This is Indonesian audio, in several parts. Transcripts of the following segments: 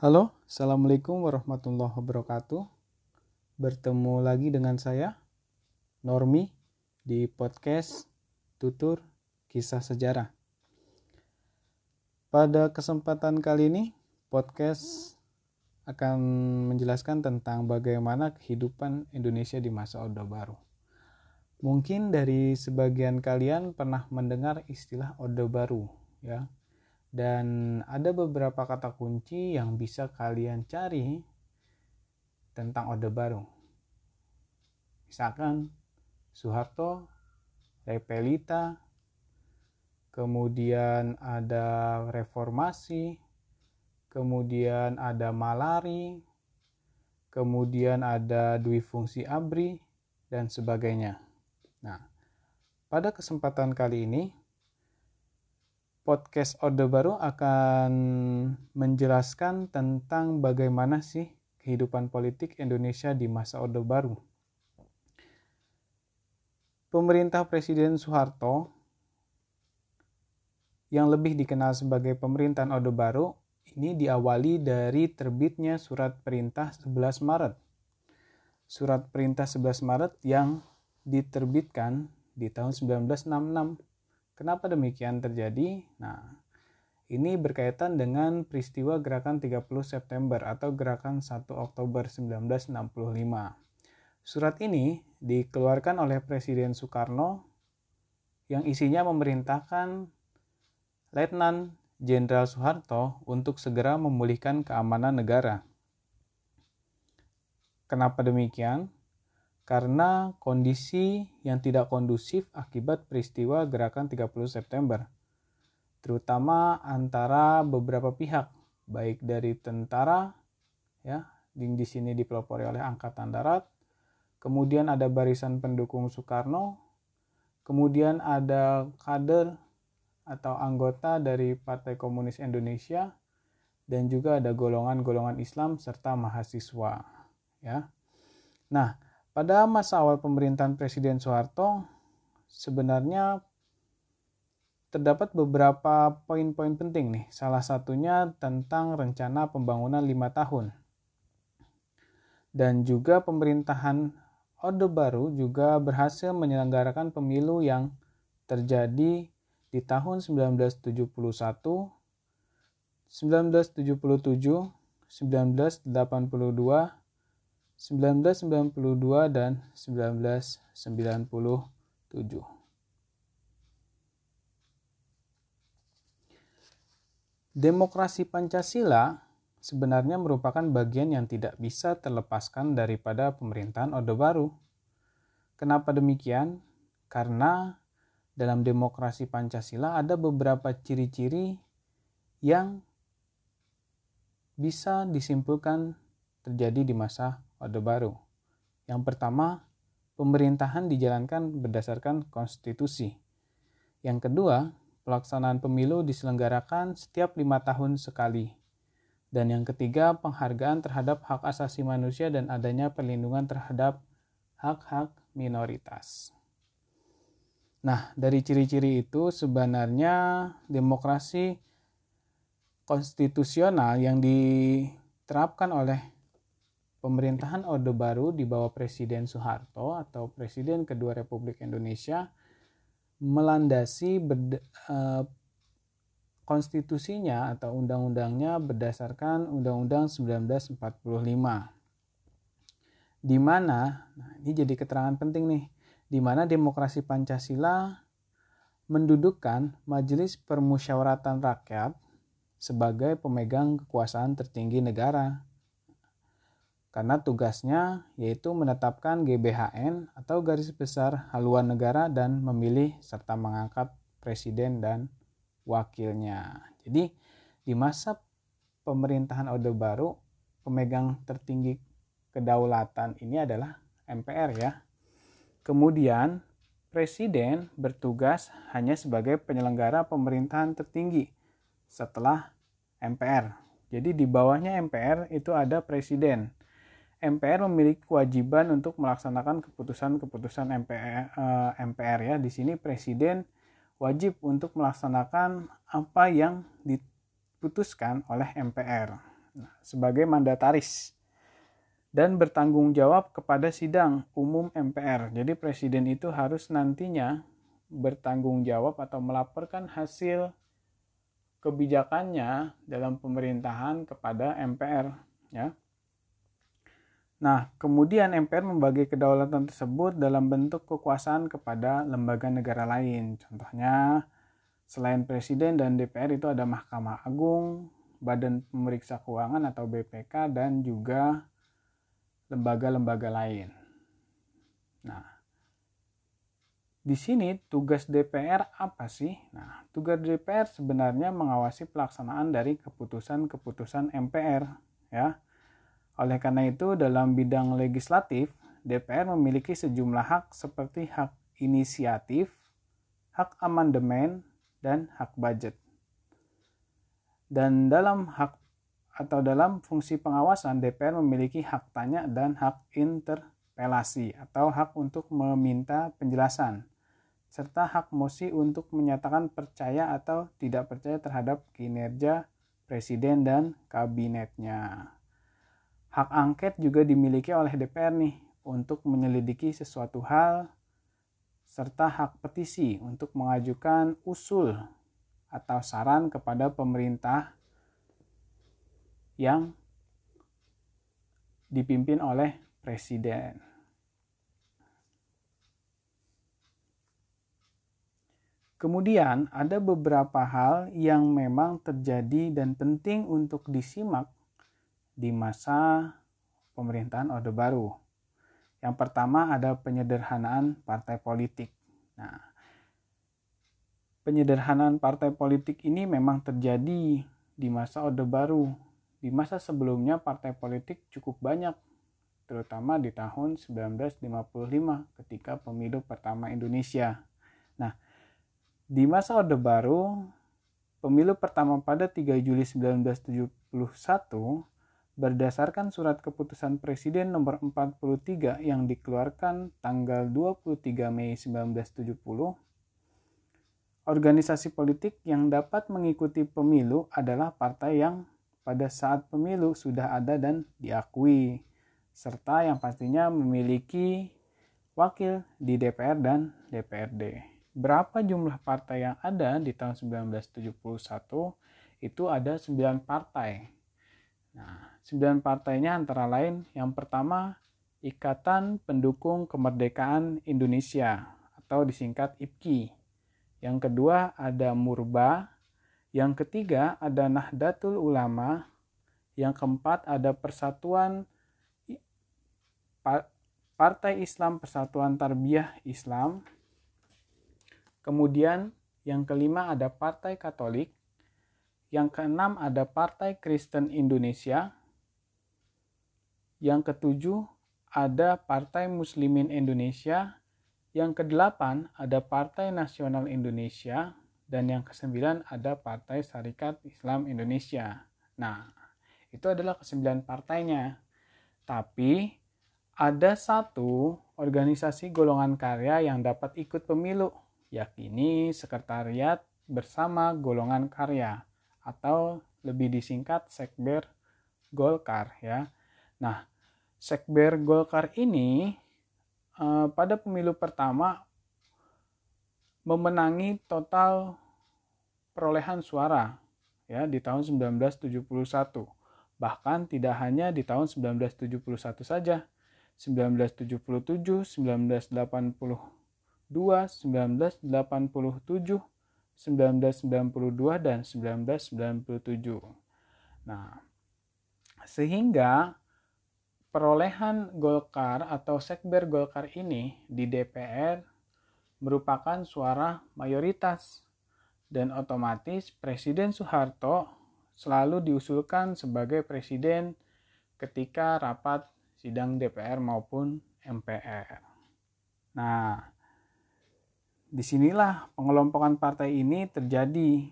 Halo, Assalamualaikum warahmatullahi wabarakatuh. Bertemu lagi dengan saya, Normi, di podcast Tutur Kisah Sejarah. Pada kesempatan kali ini, podcast akan menjelaskan tentang bagaimana kehidupan Indonesia di masa Orde Baru. Mungkin dari sebagian kalian pernah mendengar istilah Orde Baru, ya dan ada beberapa kata kunci yang bisa kalian cari tentang Orde Baru. Misalkan Soeharto, Repelita, kemudian ada reformasi, kemudian ada malari, kemudian ada dwi fungsi abri, dan sebagainya. Nah, pada kesempatan kali ini podcast Orde Baru akan menjelaskan tentang bagaimana sih kehidupan politik Indonesia di masa Orde Baru. Pemerintah Presiden Soeharto yang lebih dikenal sebagai pemerintahan Orde Baru ini diawali dari terbitnya surat perintah 11 Maret. Surat perintah 11 Maret yang diterbitkan di tahun 1966 Kenapa demikian terjadi? Nah, ini berkaitan dengan peristiwa gerakan 30 September atau gerakan 1 Oktober 1965. Surat ini dikeluarkan oleh Presiden Soekarno yang isinya memerintahkan Letnan Jenderal Soeharto untuk segera memulihkan keamanan negara. Kenapa demikian? Karena kondisi yang tidak kondusif akibat peristiwa gerakan 30 September, terutama antara beberapa pihak, baik dari tentara, ya, di, di sini dipelopori oleh Angkatan Darat, kemudian ada barisan pendukung Soekarno, kemudian ada kader atau anggota dari Partai Komunis Indonesia, dan juga ada golongan-golongan Islam serta mahasiswa, ya. Nah, pada masa awal pemerintahan Presiden Soeharto, sebenarnya terdapat beberapa poin-poin penting nih. Salah satunya tentang rencana pembangunan lima tahun. Dan juga pemerintahan Orde Baru juga berhasil menyelenggarakan pemilu yang terjadi di tahun 1971, 1977, 1982, 1992 dan 1997. Demokrasi Pancasila sebenarnya merupakan bagian yang tidak bisa terlepaskan daripada pemerintahan Orde Baru. Kenapa demikian? Karena dalam demokrasi Pancasila ada beberapa ciri-ciri yang bisa disimpulkan terjadi di masa Orde Baru. Yang pertama, pemerintahan dijalankan berdasarkan konstitusi. Yang kedua, pelaksanaan pemilu diselenggarakan setiap lima tahun sekali. Dan yang ketiga, penghargaan terhadap hak asasi manusia dan adanya perlindungan terhadap hak-hak minoritas. Nah, dari ciri-ciri itu sebenarnya demokrasi konstitusional yang diterapkan oleh pemerintahan Orde Baru di bawah Presiden Soeharto atau Presiden kedua Republik Indonesia melandasi eh, konstitusinya atau undang-undangnya berdasarkan Undang-Undang 1945. Di mana, nah ini jadi keterangan penting nih, di mana demokrasi Pancasila mendudukkan Majelis Permusyawaratan Rakyat sebagai pemegang kekuasaan tertinggi negara karena tugasnya yaitu menetapkan GBHN atau garis besar haluan negara dan memilih serta mengangkat presiden dan wakilnya. Jadi di masa pemerintahan Orde Baru pemegang tertinggi kedaulatan ini adalah MPR ya. Kemudian presiden bertugas hanya sebagai penyelenggara pemerintahan tertinggi setelah MPR. Jadi di bawahnya MPR itu ada presiden MPR memiliki kewajiban untuk melaksanakan keputusan-keputusan MPR, eh, MPR ya. Di sini presiden wajib untuk melaksanakan apa yang diputuskan oleh MPR. nah, sebagai mandataris dan bertanggung jawab kepada sidang umum MPR. Jadi presiden itu harus nantinya bertanggung jawab atau melaporkan hasil kebijakannya dalam pemerintahan kepada MPR ya. Nah, kemudian MPR membagi kedaulatan tersebut dalam bentuk kekuasaan kepada lembaga negara lain. Contohnya, selain presiden dan DPR itu ada Mahkamah Agung, Badan Pemeriksa Keuangan atau BPK dan juga lembaga-lembaga lain. Nah, di sini tugas DPR apa sih? Nah, tugas DPR sebenarnya mengawasi pelaksanaan dari keputusan-keputusan MPR, ya. Oleh karena itu, dalam bidang legislatif, DPR memiliki sejumlah hak seperti hak inisiatif, hak amandemen, dan hak budget. Dan dalam hak atau dalam fungsi pengawasan, DPR memiliki hak tanya dan hak interpelasi atau hak untuk meminta penjelasan, serta hak mosi untuk menyatakan percaya atau tidak percaya terhadap kinerja presiden dan kabinetnya. Hak angket juga dimiliki oleh DPR nih untuk menyelidiki sesuatu hal serta hak petisi untuk mengajukan usul atau saran kepada pemerintah yang dipimpin oleh presiden. Kemudian ada beberapa hal yang memang terjadi dan penting untuk disimak di masa pemerintahan Orde Baru. Yang pertama ada penyederhanaan partai politik. Nah, penyederhanaan partai politik ini memang terjadi di masa Orde Baru di masa sebelumnya partai politik cukup banyak, terutama di tahun 1955 ketika pemilu pertama Indonesia. Nah, di masa Orde Baru, pemilu pertama pada 3 Juli 1971 berdasarkan surat keputusan Presiden nomor 43 yang dikeluarkan tanggal 23 Mei 1970, organisasi politik yang dapat mengikuti pemilu adalah partai yang pada saat pemilu sudah ada dan diakui, serta yang pastinya memiliki wakil di DPR dan DPRD. Berapa jumlah partai yang ada di tahun 1971? Itu ada 9 partai. Nah, 9 partainya antara lain yang pertama Ikatan Pendukung Kemerdekaan Indonesia atau disingkat IPKI. Yang kedua ada Murba, yang ketiga ada Nahdlatul Ulama. Yang keempat ada Persatuan Partai Islam Persatuan Tarbiyah Islam. Kemudian yang kelima ada Partai Katolik. Yang keenam ada Partai Kristen Indonesia. Yang ketujuh ada Partai Muslimin Indonesia. Yang kedelapan ada Partai Nasional Indonesia dan yang kesembilan ada Partai Syarikat Islam Indonesia. Nah, itu adalah kesembilan partainya. Tapi ada satu organisasi golongan karya yang dapat ikut pemilu, yakni Sekretariat Bersama Golongan Karya atau lebih disingkat Sekber Golkar ya. Nah, Sekber Golkar ini eh, pada pemilu pertama memenangi total perolehan suara ya di tahun 1971. Bahkan tidak hanya di tahun 1971 saja. 1977, 1982, 1987, 1992 dan 1997. Nah, sehingga perolehan Golkar atau Sekber Golkar ini di DPR merupakan suara mayoritas dan otomatis Presiden Soeharto selalu diusulkan sebagai presiden ketika rapat sidang DPR maupun MPR. Nah, di sinilah pengelompokan partai ini terjadi.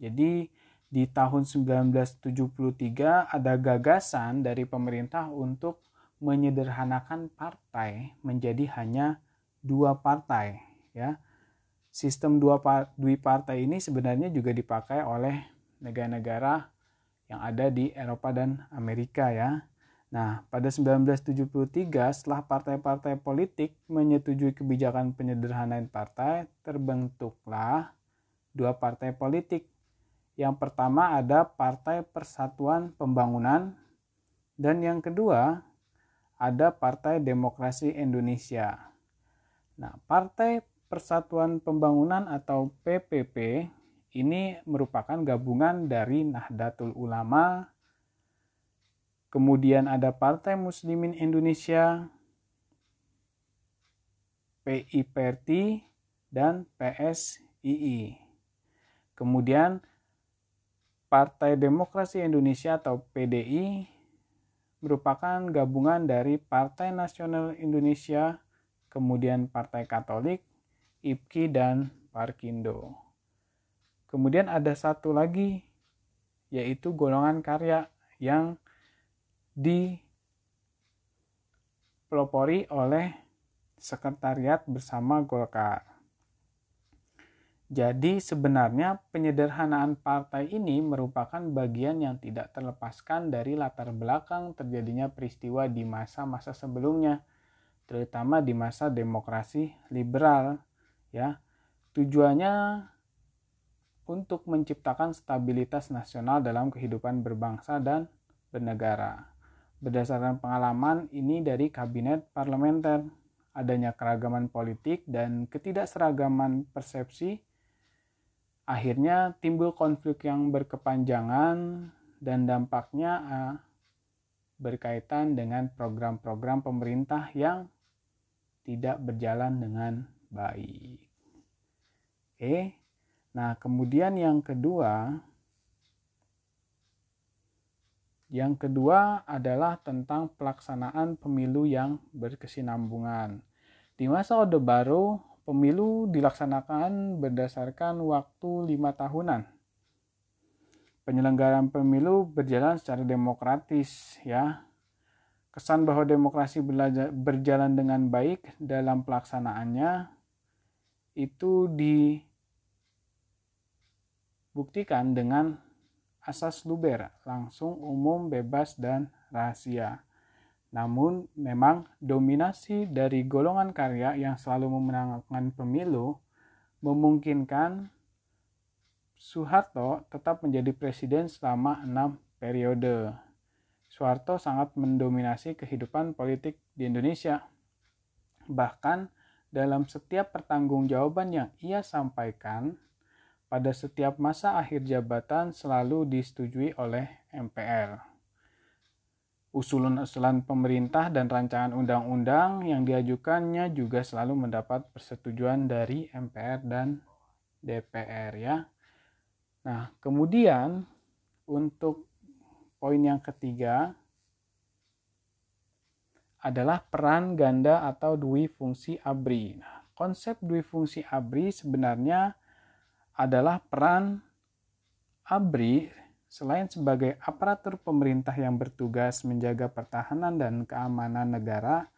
Jadi di tahun 1973 ada gagasan dari pemerintah untuk menyederhanakan partai menjadi hanya dua partai ya sistem dua dui partai ini sebenarnya juga dipakai oleh negara-negara yang ada di Eropa dan Amerika ya. Nah, pada 1973 setelah partai-partai politik menyetujui kebijakan penyederhanaan partai, terbentuklah dua partai politik. Yang pertama ada Partai Persatuan Pembangunan dan yang kedua ada Partai Demokrasi Indonesia. Nah, Partai Persatuan Pembangunan atau PPP ini merupakan gabungan dari Nahdlatul Ulama, kemudian ada Partai Muslimin Indonesia, PIPRT, dan PSII. Kemudian Partai Demokrasi Indonesia atau PDI merupakan gabungan dari Partai Nasional Indonesia, kemudian Partai Katolik, IPKI, dan Parkindo. Kemudian ada satu lagi, yaitu golongan karya yang dipelopori oleh sekretariat bersama Golkar. Jadi sebenarnya penyederhanaan partai ini merupakan bagian yang tidak terlepaskan dari latar belakang terjadinya peristiwa di masa-masa sebelumnya, terutama di masa demokrasi liberal ya. Tujuannya untuk menciptakan stabilitas nasional dalam kehidupan berbangsa dan bernegara. Berdasarkan pengalaman ini dari kabinet parlementer, adanya keragaman politik dan ketidakseragaman persepsi, akhirnya timbul konflik yang berkepanjangan dan dampaknya berkaitan dengan program-program pemerintah yang tidak berjalan dengan baik. Oke, Nah, kemudian yang kedua, yang kedua adalah tentang pelaksanaan pemilu yang berkesinambungan. Di masa Orde Baru, pemilu dilaksanakan berdasarkan waktu lima tahunan. Penyelenggaraan pemilu berjalan secara demokratis, ya. Kesan bahwa demokrasi berjalan dengan baik dalam pelaksanaannya itu di Buktikan dengan asas Luber, langsung umum, bebas, dan rahasia. Namun, memang dominasi dari golongan karya yang selalu memenangkan pemilu memungkinkan Soeharto tetap menjadi presiden selama enam periode. Soeharto sangat mendominasi kehidupan politik di Indonesia. Bahkan dalam setiap pertanggungjawaban yang ia sampaikan, pada setiap masa akhir jabatan selalu disetujui oleh MPR. Usulan-usulan pemerintah dan rancangan undang-undang yang diajukannya juga selalu mendapat persetujuan dari MPR dan DPR ya. Nah, kemudian untuk poin yang ketiga adalah peran ganda atau dui fungsi ABRI. Nah, konsep dui fungsi ABRI sebenarnya adalah peran ABRI selain sebagai aparatur pemerintah yang bertugas menjaga pertahanan dan keamanan negara,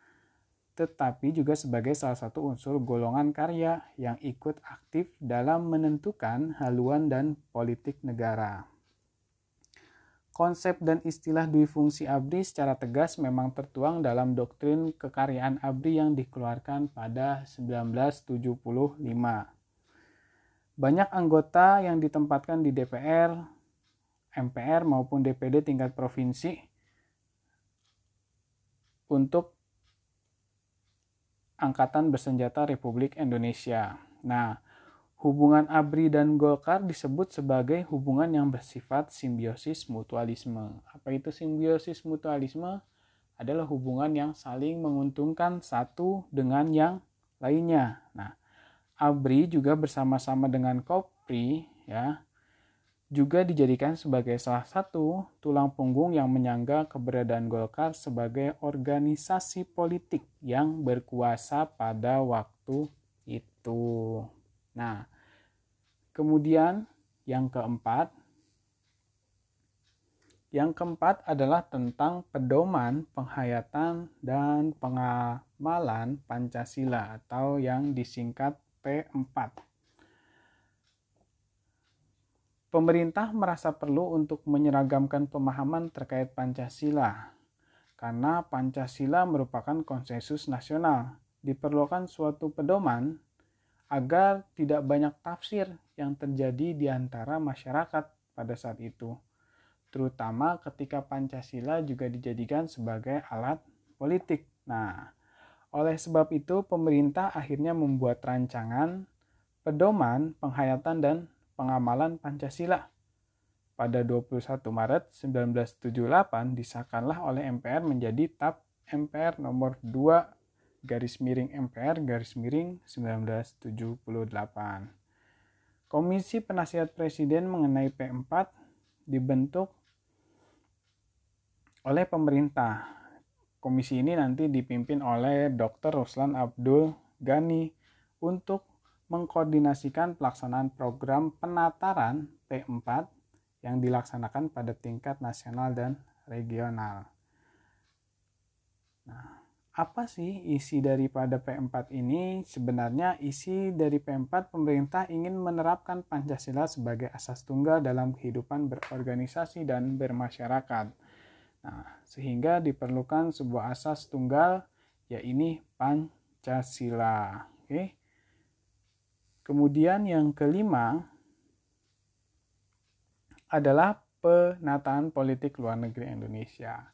tetapi juga sebagai salah satu unsur golongan karya yang ikut aktif dalam menentukan haluan dan politik negara. Konsep dan istilah dui fungsi ABRI secara tegas memang tertuang dalam doktrin kekaryaan ABRI yang dikeluarkan pada 1975 banyak anggota yang ditempatkan di DPR, MPR maupun DPD tingkat provinsi untuk Angkatan Bersenjata Republik Indonesia. Nah, hubungan ABRI dan Golkar disebut sebagai hubungan yang bersifat simbiosis mutualisme. Apa itu simbiosis mutualisme? Adalah hubungan yang saling menguntungkan satu dengan yang lainnya. Nah, ABRI juga bersama-sama dengan KOPRI ya juga dijadikan sebagai salah satu tulang punggung yang menyangga keberadaan Golkar sebagai organisasi politik yang berkuasa pada waktu itu. Nah, kemudian yang keempat, yang keempat adalah tentang pedoman, penghayatan, dan pengamalan Pancasila atau yang disingkat P4. Pemerintah merasa perlu untuk menyeragamkan pemahaman terkait Pancasila, karena Pancasila merupakan konsensus nasional. Diperlukan suatu pedoman agar tidak banyak tafsir yang terjadi di antara masyarakat pada saat itu, terutama ketika Pancasila juga dijadikan sebagai alat politik. Nah, oleh sebab itu, pemerintah akhirnya membuat rancangan pedoman penghayatan dan pengamalan Pancasila. Pada 21 Maret 1978 disahkanlah oleh MPR menjadi TAP MPR nomor 2 garis miring MPR garis miring 1978. Komisi Penasihat Presiden mengenai P4 dibentuk oleh pemerintah. Komisi ini nanti dipimpin oleh Dr. Ruslan Abdul Ghani untuk mengkoordinasikan pelaksanaan program penataran P4 yang dilaksanakan pada tingkat nasional dan regional. Nah, apa sih isi daripada P4 ini? Sebenarnya isi dari P4 pemerintah ingin menerapkan Pancasila sebagai asas tunggal dalam kehidupan berorganisasi dan bermasyarakat. Nah, sehingga diperlukan sebuah asas tunggal yaitu Pancasila. Oke. Kemudian yang kelima adalah penataan politik luar negeri Indonesia.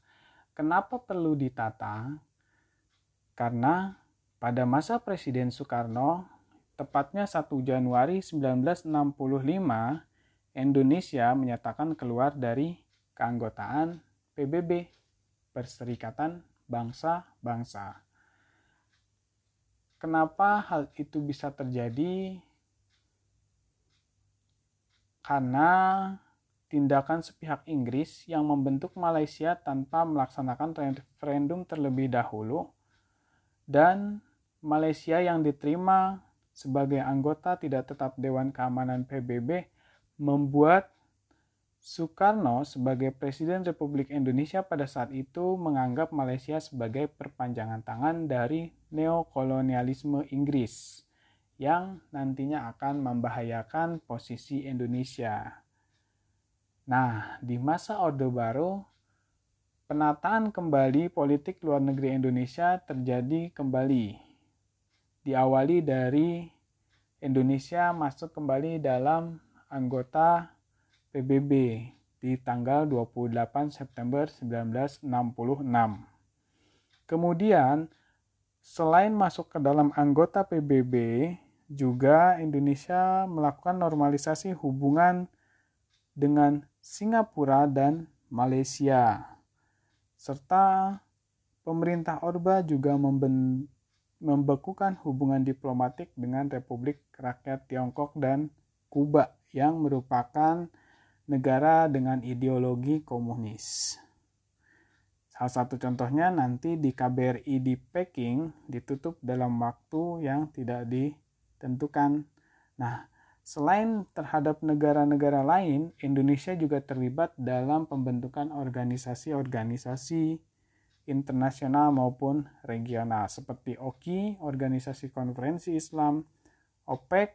Kenapa perlu ditata? Karena pada masa Presiden Soekarno, tepatnya 1 Januari 1965, Indonesia menyatakan keluar dari keanggotaan PBB, Perserikatan Bangsa-Bangsa. Kenapa hal itu bisa terjadi? Karena tindakan sepihak Inggris yang membentuk Malaysia tanpa melaksanakan referendum terlebih dahulu dan Malaysia yang diterima sebagai anggota tidak tetap Dewan Keamanan PBB membuat Soekarno sebagai Presiden Republik Indonesia pada saat itu menganggap Malaysia sebagai perpanjangan tangan dari neokolonialisme Inggris yang nantinya akan membahayakan posisi Indonesia. Nah, di masa Orde Baru, penataan kembali politik luar negeri Indonesia terjadi kembali. Diawali dari Indonesia masuk kembali dalam anggota PBB di tanggal 28 September 1966. Kemudian Selain masuk ke dalam anggota PBB, juga Indonesia melakukan normalisasi hubungan dengan Singapura dan Malaysia. Serta pemerintah Orba juga membekukan hubungan diplomatik dengan Republik Rakyat Tiongkok dan Kuba yang merupakan negara dengan ideologi komunis. Salah satu contohnya nanti di KBRI di Peking ditutup dalam waktu yang tidak ditentukan. Nah, selain terhadap negara-negara lain, Indonesia juga terlibat dalam pembentukan organisasi-organisasi internasional maupun regional seperti OKI, Organisasi Konferensi Islam, OPEC,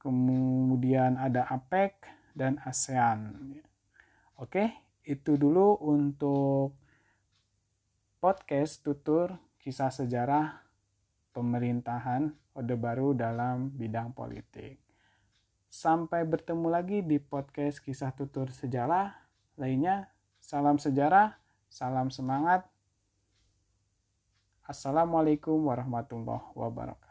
kemudian ada APEC dan ASEAN. Oke, itu dulu untuk podcast tutur kisah sejarah pemerintahan Orde Baru dalam bidang politik. Sampai bertemu lagi di podcast kisah tutur sejarah lainnya. Salam sejarah, salam semangat. Assalamualaikum warahmatullahi wabarakatuh.